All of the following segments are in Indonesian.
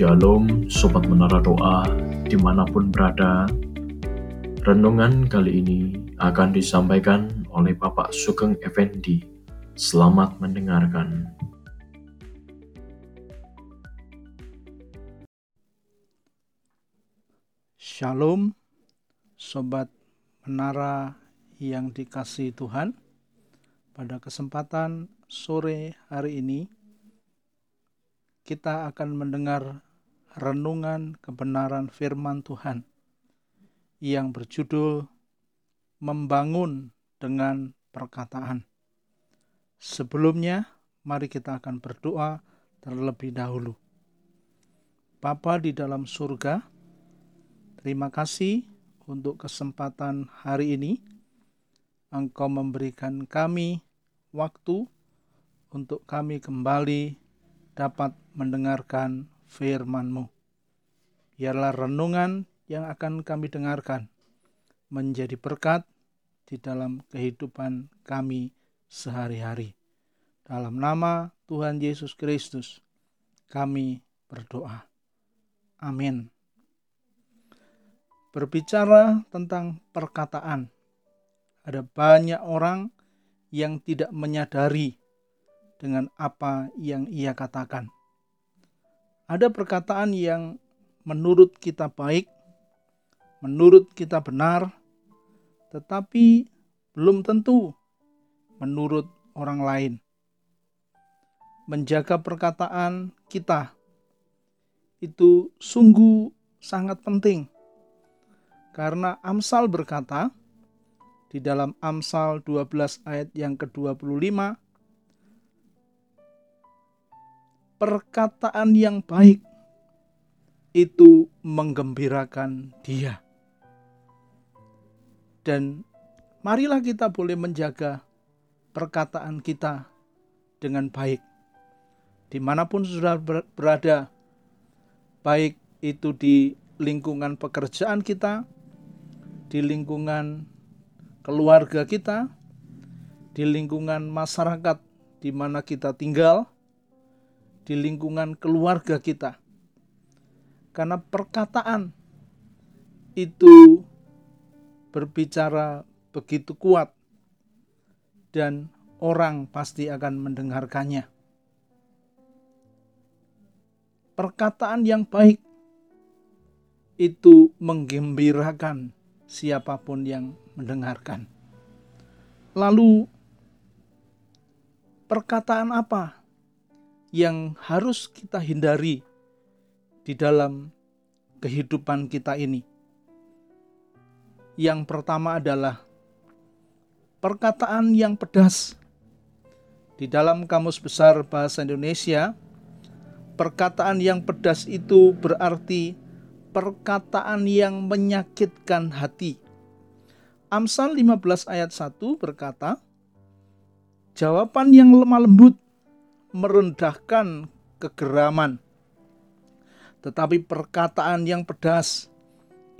Shalom Sobat Menara Doa di mana pun berada. Renungan kali ini akan disampaikan oleh Bapak Sugeng Effendi. Selamat mendengarkan. Shalom Sobat Menara yang dikasih Tuhan. Pada kesempatan sore hari ini kita akan mendengar renungan kebenaran firman Tuhan yang berjudul Membangun dengan Perkataan. Sebelumnya, mari kita akan berdoa terlebih dahulu. Bapa di dalam surga, terima kasih untuk kesempatan hari ini. Engkau memberikan kami waktu untuk kami kembali dapat mendengarkan firman-Mu. Biarlah renungan yang akan kami dengarkan menjadi berkat di dalam kehidupan kami sehari-hari. Dalam nama Tuhan Yesus Kristus, kami berdoa. Amin. Berbicara tentang perkataan, ada banyak orang yang tidak menyadari dengan apa yang ia katakan. Ada perkataan yang menurut kita baik, menurut kita benar, tetapi belum tentu menurut orang lain. Menjaga perkataan kita itu sungguh sangat penting. Karena Amsal berkata di dalam Amsal 12 ayat yang ke-25 perkataan yang baik itu menggembirakan dia. Dan marilah kita boleh menjaga perkataan kita dengan baik. Di mana pun sudah berada, baik itu di lingkungan pekerjaan kita, di lingkungan keluarga kita, di lingkungan masyarakat di mana kita tinggal, di lingkungan keluarga kita. Karena perkataan itu berbicara begitu kuat dan orang pasti akan mendengarkannya. Perkataan yang baik itu menggembirakan siapa pun yang mendengarkan. Lalu, perkataan apa yang harus kita hindari di dalam kehidupan kita ini. Yang pertama adalah perkataan yang pedas. Di dalam Kamus Besar Bahasa Indonesia, perkataan yang pedas itu berarti perkataan yang menyakitkan hati. Amsal 15 ayat 1 berkata, Jawaban yang lemah lembut merendahkan kegeraman. Tetapi perkataan yang pedas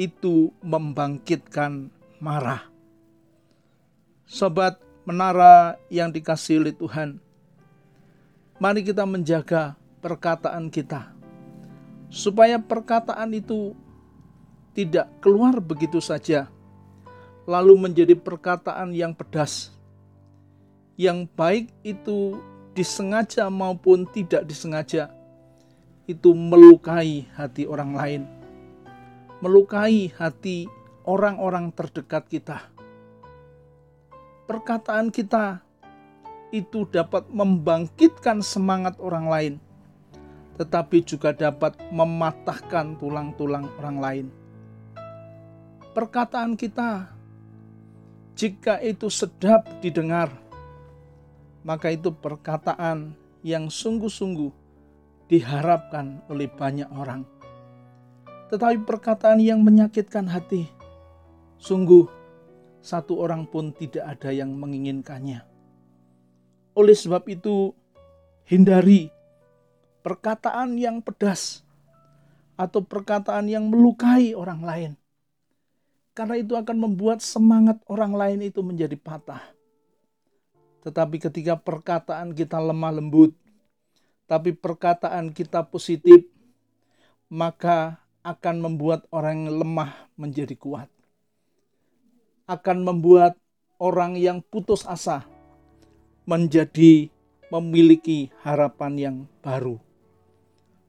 itu membangkitkan marah. Sobat menara yang dikasih oleh Tuhan, mari kita menjaga perkataan kita. Supaya perkataan itu tidak keluar begitu saja, lalu menjadi perkataan yang pedas. Yang baik itu disengaja maupun tidak disengaja, itu melukai hati orang lain, melukai hati orang-orang terdekat kita. Perkataan kita itu dapat membangkitkan semangat orang lain, tetapi juga dapat mematahkan tulang-tulang orang lain. Perkataan kita, jika itu sedap didengar, maka itu perkataan yang sungguh-sungguh diharapkan oleh banyak orang. Tetapi perkataan yang menyakitkan hati, sungguh satu orang pun tidak ada yang menginginkannya. Oleh sebab itu, hindari perkataan yang pedas atau perkataan yang melukai orang lain. Karena itu akan membuat semangat orang lain itu menjadi patah tetapi ketika perkataan kita lemah lembut, tapi perkataan kita positif, maka akan membuat orang lemah menjadi kuat. Akan membuat orang yang putus asa menjadi memiliki harapan yang baru.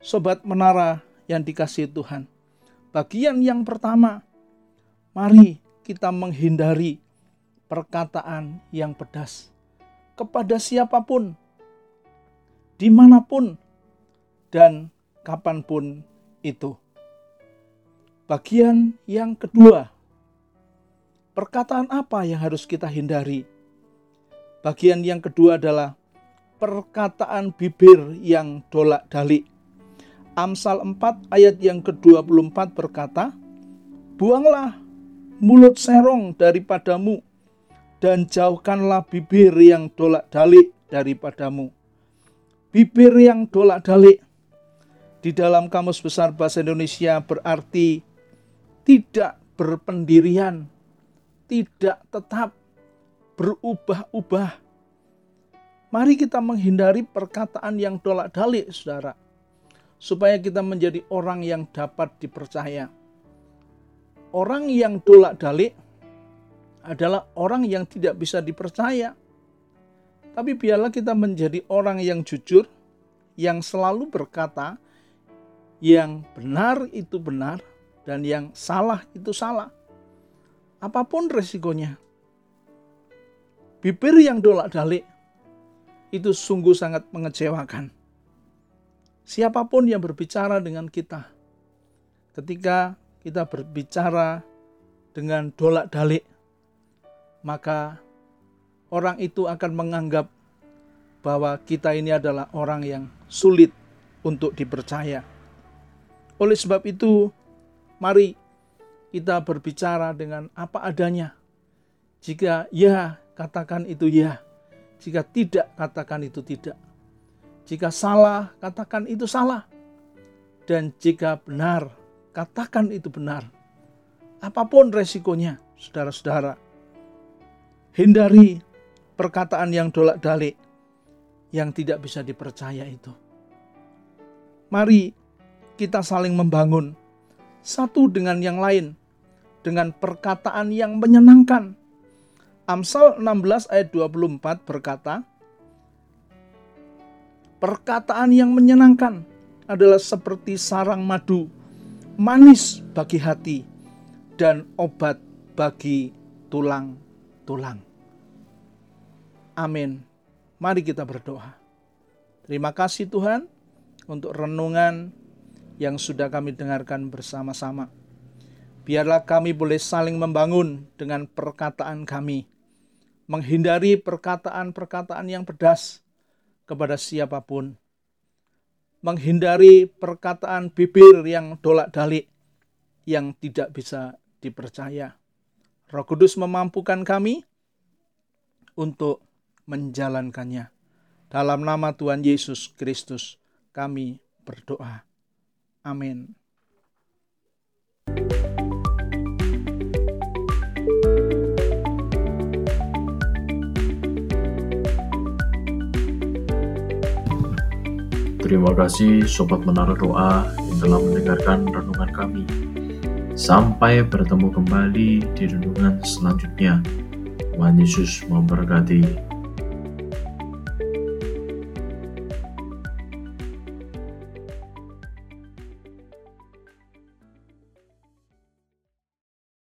Sobat menara yang dikasih Tuhan, bagian yang pertama, mari kita menghindari perkataan yang pedas kepada siapa pun, di mana pun, dan kapan pun itu. Bagian yang kedua, perkataan apa yang harus kita hindari? Bagian yang kedua adalah perkataan bibir yang dolak-dalik. Amsal 4 ayat yang ke-24 berkata, Buanglah mulut serong daripadamu, dan jauhkanlah bibir yang dolak-dalik daripadamu. Bibir yang dolak-dalik di dalam Kamus Besar Bahasa Indonesia berarti tidak berpendirian, tidak tetap berubah-ubah. Mari kita menghindari perkataan yang dolak-dalik, saudara, supaya kita menjadi orang yang dapat dipercaya. Orang yang dolak-dalik adalah orang yang tidak bisa dipercaya. Tapi biarlah kita menjadi orang yang jujur, yang selalu berkata, yang benar itu benar, dan yang salah itu salah. Apa pun resikonya. Bibir yang dolak-dalik itu sungguh sangat mengecewakan. Siapa pun yang berbicara dengan kita, ketika kita berbicara dengan dolak-dalik, maka orang itu akan menganggap bahwa kita ini adalah orang yang sulit untuk dipercaya. Oleh sebab itu, Mari kita berbicara dengan apa adanya. Jika ya, katakan itu ya. Jika tidak, katakan itu tidak. Jika salah, katakan itu salah. Dan jika benar, katakan itu benar. Apa pun resikonya, saudara-saudara. Hindari perkataan yang dolak-dalik yang tidak bisa dipercaya itu. Mari kita saling membangun satu dengan yang lain dengan perkataan yang menyenangkan. Amsal 16 ayat 24 berkata, Perkataan yang menyenangkan adalah seperti sarang madu, manis bagi hati, dan obat bagi tulang-tulang. Amin. Mari kita berdoa. Terima kasih Tuhan untuk renungan yang sudah kami dengarkan bersama-sama. Biarlah kami boleh saling membangun dengan perkataan kami, menghindari perkataan-perkataan yang pedas kepada siapa pun, menghindari perkataan bibir yang dolak-dalik yang tidak bisa dipercaya. Roh Kudus memampukan kami untuk menjalankannya. Dalam nama Tuhan Yesus Kristus, kami berdoa. Amin. Terima kasih Sobat Menara Doa yang telah mendengarkan renungan kami. Sampai bertemu kembali di renungan selanjutnya. Tuhan Yesus memberkati.